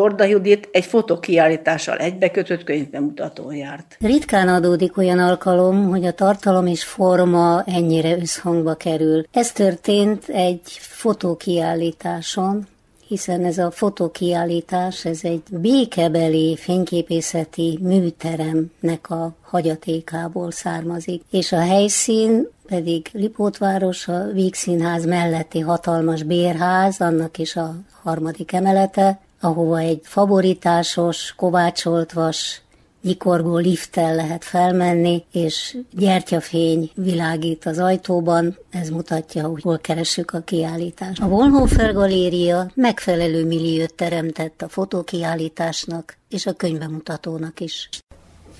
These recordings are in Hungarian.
Torda Judit egy fotókiállítással egybekötött könyvbemutatón járt. Ritkán adódik olyan alkalom, hogy a tartalom és forma ennyire összhangba kerül. Ez történt egy fotókiállításon, hiszen ez a fotókiállítás, ez egy békebeli fényképészeti műteremnek a hagyatékából származik, és a helyszín pedig Lipótváros, a Vígszínház melletti hatalmas bérház, annak is a harmadik emelete, ahova egy favoritásos, kovácsolt vas nyikorgó lifttel lehet felmenni, és gyertyafény világít az ajtóban, ez mutatja, hogy hol keressük a kiállítást. A Wolhofer Galéria megfelelő milliót teremtett a fotókiállításnak és a könyvemutatónak is.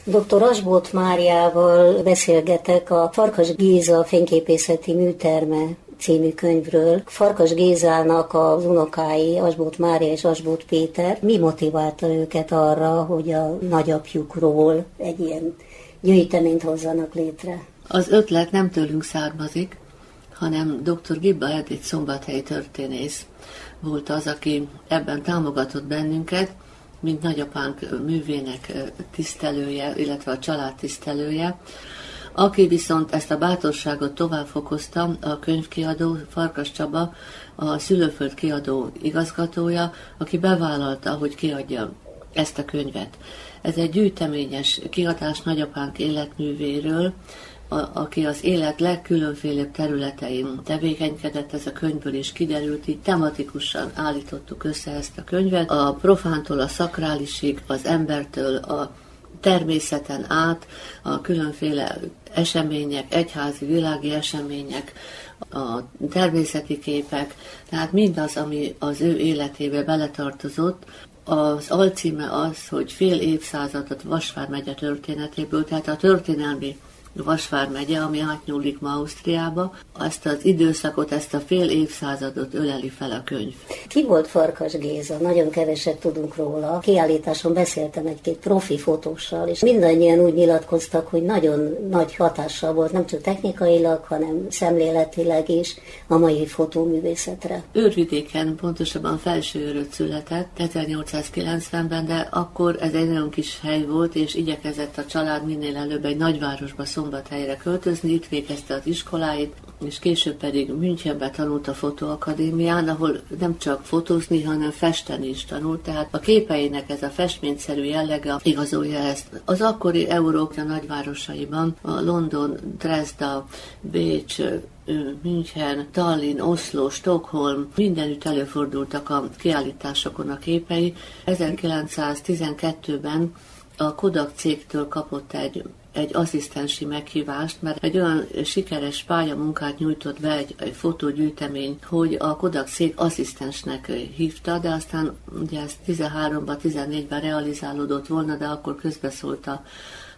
Dr. Asbót Máriával beszélgetek a Farkas Géza fényképészeti műterme című könyvről. Farkas Gézának az unokái, Asbót Mária és Asbót Péter, mi motiválta őket arra, hogy a nagyapjukról egy ilyen gyűjteményt hozzanak létre? Az ötlet nem tőlünk származik, hanem dr. Gibba Edith szombathelyi történész volt az, aki ebben támogatott bennünket, mint nagyapánk művének tisztelője, illetve a család tisztelője, aki viszont ezt a bátorságot tovább fokozta, a könyvkiadó Farkas Csaba, a szülőföld kiadó igazgatója, aki bevállalta, hogy kiadja ezt a könyvet. Ez egy gyűjteményes kiadás nagyapánk életművéről, a, aki az élet legkülönfélebb területein tevékenykedett, ez a könyvből is kiderült, így tematikusan állítottuk össze ezt a könyvet. A profántól a szakrálisig, az embertől a természeten át, a különféle események, egyházi, világi események, a természeti képek, tehát mindaz, ami az ő életébe beletartozott, az alcíme az, hogy fél évszázadot Vasvár megye történetéből, tehát a történelmi Vasvár megye, ami átnyúlik ma Ausztriába, ezt az időszakot, ezt a fél évszázadot öleli fel a könyv. Ki volt Farkas Géza? Nagyon keveset tudunk róla. A kiállításon beszéltem egy-két profi fotóssal, és mindannyian úgy nyilatkoztak, hogy nagyon nagy hatással volt, nem csak technikailag, hanem szemléletileg is a mai fotóművészetre. Őrvidéken, pontosabban felsőőröt született 1890-ben, de akkor ez egy nagyon kis hely volt, és igyekezett a család minél előbb egy nagyvárosba Szombathelyre költözni, itt végezte az iskoláit, és később pedig Münchenbe tanult a fotóakadémián, ahol nem csak fotózni, hanem festeni is tanult, tehát a képeinek ez a festményszerű jellege igazolja ezt. Az akkori Európa nagyvárosaiban, a London, Dresda, Bécs, München, Tallinn, Oslo, Stockholm, mindenütt előfordultak a kiállításokon a képei. 1912-ben a Kodak cégtől kapott egy egy asszisztensi meghívást, mert egy olyan sikeres pályamunkát nyújtott be egy, egy fotógyűjtemény, hogy a Kodak cég asszisztensnek hívta, de aztán ugye ez 13-ban, 14-ben realizálódott volna, de akkor közbeszólt a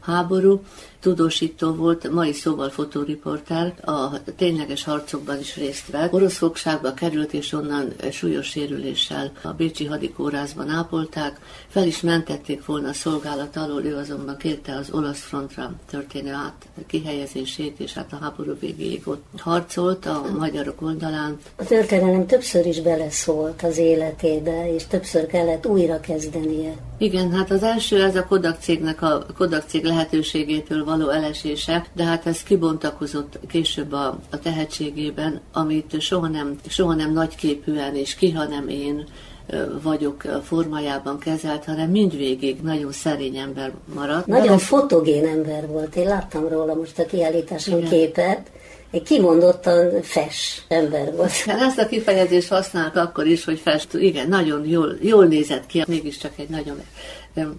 háború, tudósító volt, mai szóval fotóriporter, a tényleges harcokban is részt vett. Orosz fogságba került, és onnan súlyos sérüléssel a Bécsi hadikórázban ápolták. Fel is mentették volna a szolgálat alól, ő azonban kérte az olasz frontra történő át kihelyezését, és hát a háború végéig ott harcolt a magyarok oldalán. A történelem többször is beleszólt az életébe, és többször kellett újra kezdenie. Igen, hát az első ez a Kodak cégnek a Kodak cég lehetőségétől való elesése, de hát ez kibontakozott később a, a tehetségében, amit soha nem, soha nem nagyképűen és ki, hanem én vagyok formájában kezelt, hanem mindvégig nagyon szerény ember maradt. Nagyon fotogén ember volt, én láttam róla most a kiállításon Igen. képet, egy kimondottan fes ember volt. Hát ezt a kifejezést használok akkor is, hogy fest, igen, nagyon jól, jól nézett ki, mégiscsak egy nagyon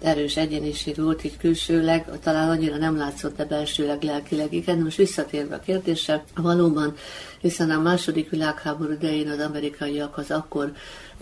erős egyéniség volt így külsőleg, talán annyira nem látszott, de belsőleg, lelkileg igen. Most visszatérve a kérdésre, valóban, hiszen a második világháború idején az amerikaiakhoz akkor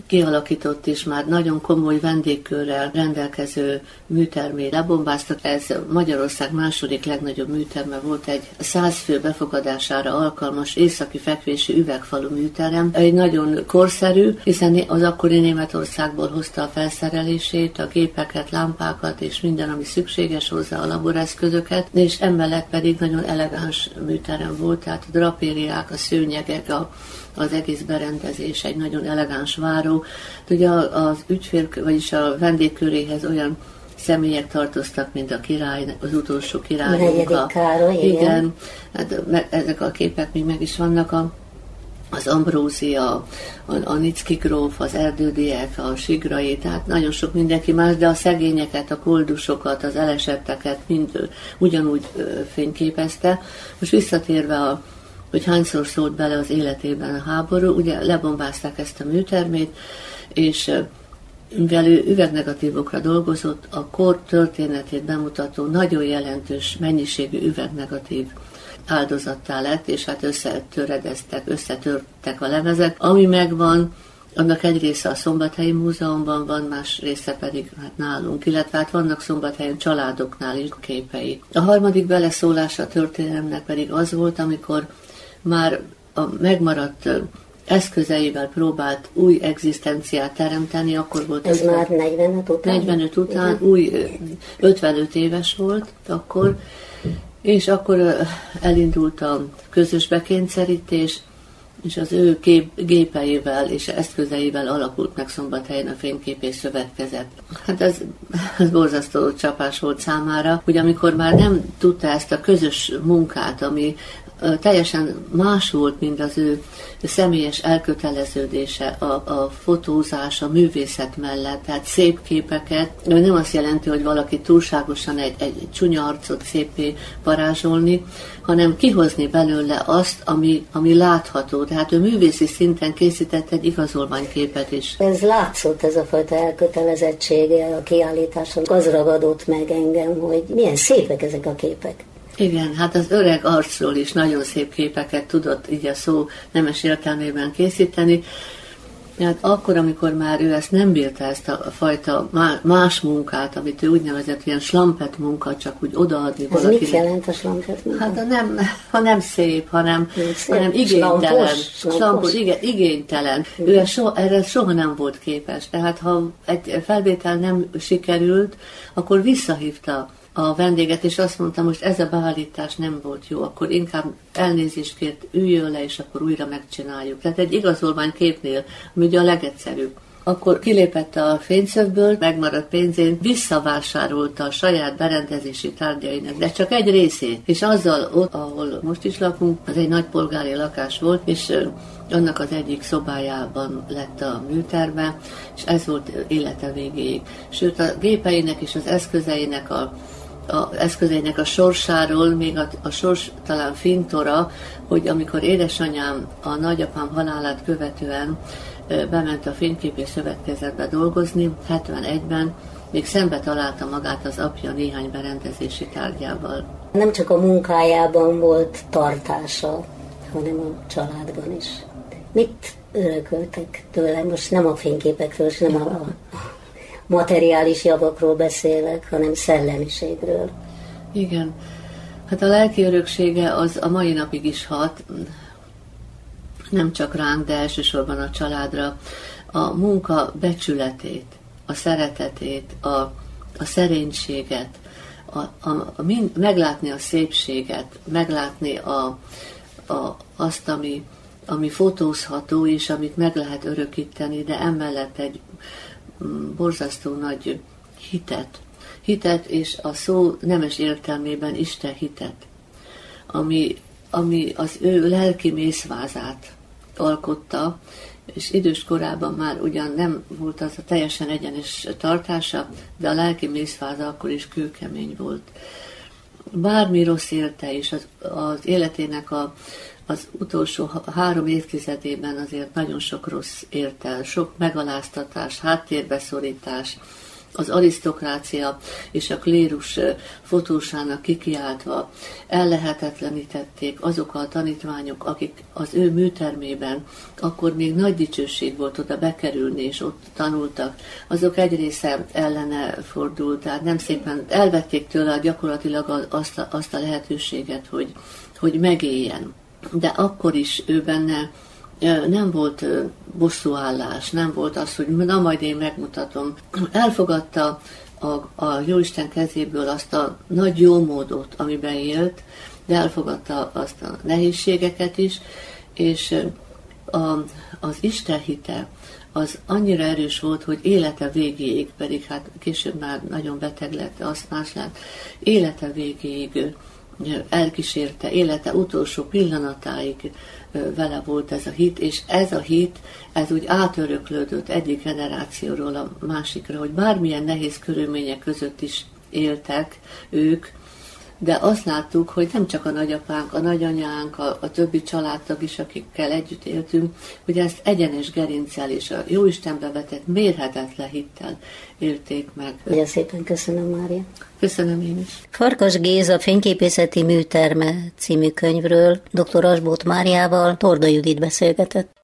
kialakított és már nagyon komoly vendégkörrel rendelkező műtermé lebombáztak. Ez Magyarország második legnagyobb műterme volt, egy száz fő befogadására alkalmas északi fekvési üvegfalu műterem. Egy nagyon korszerű, hiszen az akkori Németországból hozta a felszerelését, a gépeket, lehet lámpákat és minden, ami szükséges hozzá a laboreszközöket, és emellett pedig nagyon elegáns műterem volt, tehát a drapériák, a szőnyegek, a, az egész berendezés egy nagyon elegáns váró. Ugye az ügyfél, vagyis a vendégköréhez olyan személyek tartoztak, mint a király, az utolsó király. A Károly, igen. igen. Hát, ezek a képek még meg is vannak a az Ambrózia, a, a Nicki gróf, az erdődiek, a sigrai, tehát nagyon sok mindenki más, de a szegényeket, a koldusokat, az elesetteket mind ugyanúgy fényképezte. Most visszatérve a hogy hányszor szólt bele az életében a háború, ugye lebombázták ezt a műtermét, és mivel ő üvegnegatívokra dolgozott, a kor történetét bemutató nagyon jelentős mennyiségű üvegnegatív áldozattá lett, és hát összetöredeztek, összetörtek a lemezek. Ami megvan, annak egy része a Szombathelyi Múzeumban van, más része pedig hát nálunk, illetve hát vannak Szombathelyen családoknál is képei. A harmadik beleszólása a történelemnek pedig az volt, amikor már a megmaradt eszközeivel próbált új egzisztenciát teremteni, akkor volt ez, ez már 45 után? 45 után, új 55 éves volt akkor, és akkor elindult a közös bekényszerítés, és az ő gép, gépeivel és eszközeivel alakult meg Szombathelyen a fényképész szövetkezet. Hát ez, ez borzasztó csapás volt számára, hogy amikor már nem tudta ezt a közös munkát, ami teljesen más volt, mint az ő személyes elköteleződése, a, a fotózás, a művészet mellett, tehát szép képeket. Nem azt jelenti, hogy valaki túlságosan egy, egy csúnya arcot szépé varázsolni, hanem kihozni belőle azt, ami, ami látható. Tehát ő művészi szinten készített egy igazolványképet is. Ez látszott, ez a fajta elkötelezettsége a kiállításon. Az ragadott meg engem, hogy milyen szépek ezek a képek. Igen, hát az öreg arcról is nagyon szép képeket tudott így a szó nemes értelmében készíteni. Hát akkor, amikor már ő ezt nem bírta, ezt a fajta más munkát, amit ő úgynevezett ilyen slampet munka, csak úgy odaadni Ez valakinek. mit jelent a slampet munka? Hát a nem, ha nem szép, hanem, szép. hanem igénytelen. Slampos, slampos. igen, igénytelen. Igen. Ő so, erre soha nem volt képes. Tehát ha egy felvétel nem sikerült, akkor visszahívta a vendéget, és azt mondta, most ez a beállítás nem volt jó, akkor inkább elnézést kért, üljön le, és akkor újra megcsináljuk. Tehát egy igazolvány képnél, ami ugye a legegyszerűbb. Akkor kilépett a fényszögből, megmaradt pénzén, visszavásárolta a saját berendezési tárgyainak, de csak egy részét. És azzal ott, ahol most is lakunk, az egy nagy polgári lakás volt, és annak az egyik szobájában lett a műterme, és ez volt élete végéig. Sőt, a gépeinek és az eszközeinek a a eszközeinek a sorsáról, még a, a sors talán fintora, hogy amikor édesanyám a nagyapám halálát követően bement a fényképész szövetkezetbe dolgozni, 71-ben, még szembe találta magát az apja néhány berendezési tárgyával. Nem csak a munkájában volt tartása, hanem a családban is. Mit örököltek tőle? Most nem a fényképekről, és nem a, materiális javakról beszélek, hanem szellemiségről. Igen. Hát a lelki öröksége az a mai napig is hat, nem csak ránk, de elsősorban a családra. A munka becsületét, a szeretetét, a, a szerénységet, a, a, a, mind, meglátni a szépséget, meglátni a, a, azt, ami, ami fotózható, és amit meg lehet örökíteni, de emellett egy borzasztó nagy hitet. Hitet, és a szó nemes értelmében Isten hitet, ami, ami az ő lelki mészvázát alkotta, és idős korában már ugyan nem volt az a teljesen egyenes tartása, de a lelki mészváza akkor is kőkemény volt. Bármi rossz élte is, az, az életének a, az utolsó három évtizedében azért nagyon sok rossz ért el, sok megaláztatás, háttérbeszorítás, az arisztokrácia és a klérus fotósának kikiáltva ellehetetlenítették azok a tanítványok, akik az ő műtermében akkor még nagy dicsőség volt oda bekerülni, és ott tanultak, azok egy része ellene fordult, tehát nem szépen elvették tőle gyakorlatilag azt a, azt a lehetőséget, hogy, hogy megéljen de akkor is ő benne nem volt bosszúállás, nem volt az, hogy na majd én megmutatom. Elfogadta a, a Jóisten kezéből azt a nagy jómódot, amiben élt, de elfogadta azt a nehézségeket is, és a, az Isten hite az annyira erős volt, hogy élete végéig, pedig hát később már nagyon beteg lett, azt más lett, élete végéig elkísérte, élete utolsó pillanatáig vele volt ez a hit, és ez a hit, ez úgy átöröklődött egyik generációról a másikra, hogy bármilyen nehéz körülmények között is éltek ők, de azt láttuk, hogy nem csak a nagyapánk, a nagyanyánk, a, a többi családtag is, akikkel együtt éltünk, hogy ezt egyenes gerincel és a Jóistenbe vetett mérhetetlen hittel élték meg. Nagyon szépen köszönöm, Mária. Köszönöm én is. Farkas Géza fényképészeti műterme című könyvről dr. Asbót Máriával Torda Judit beszélgetett.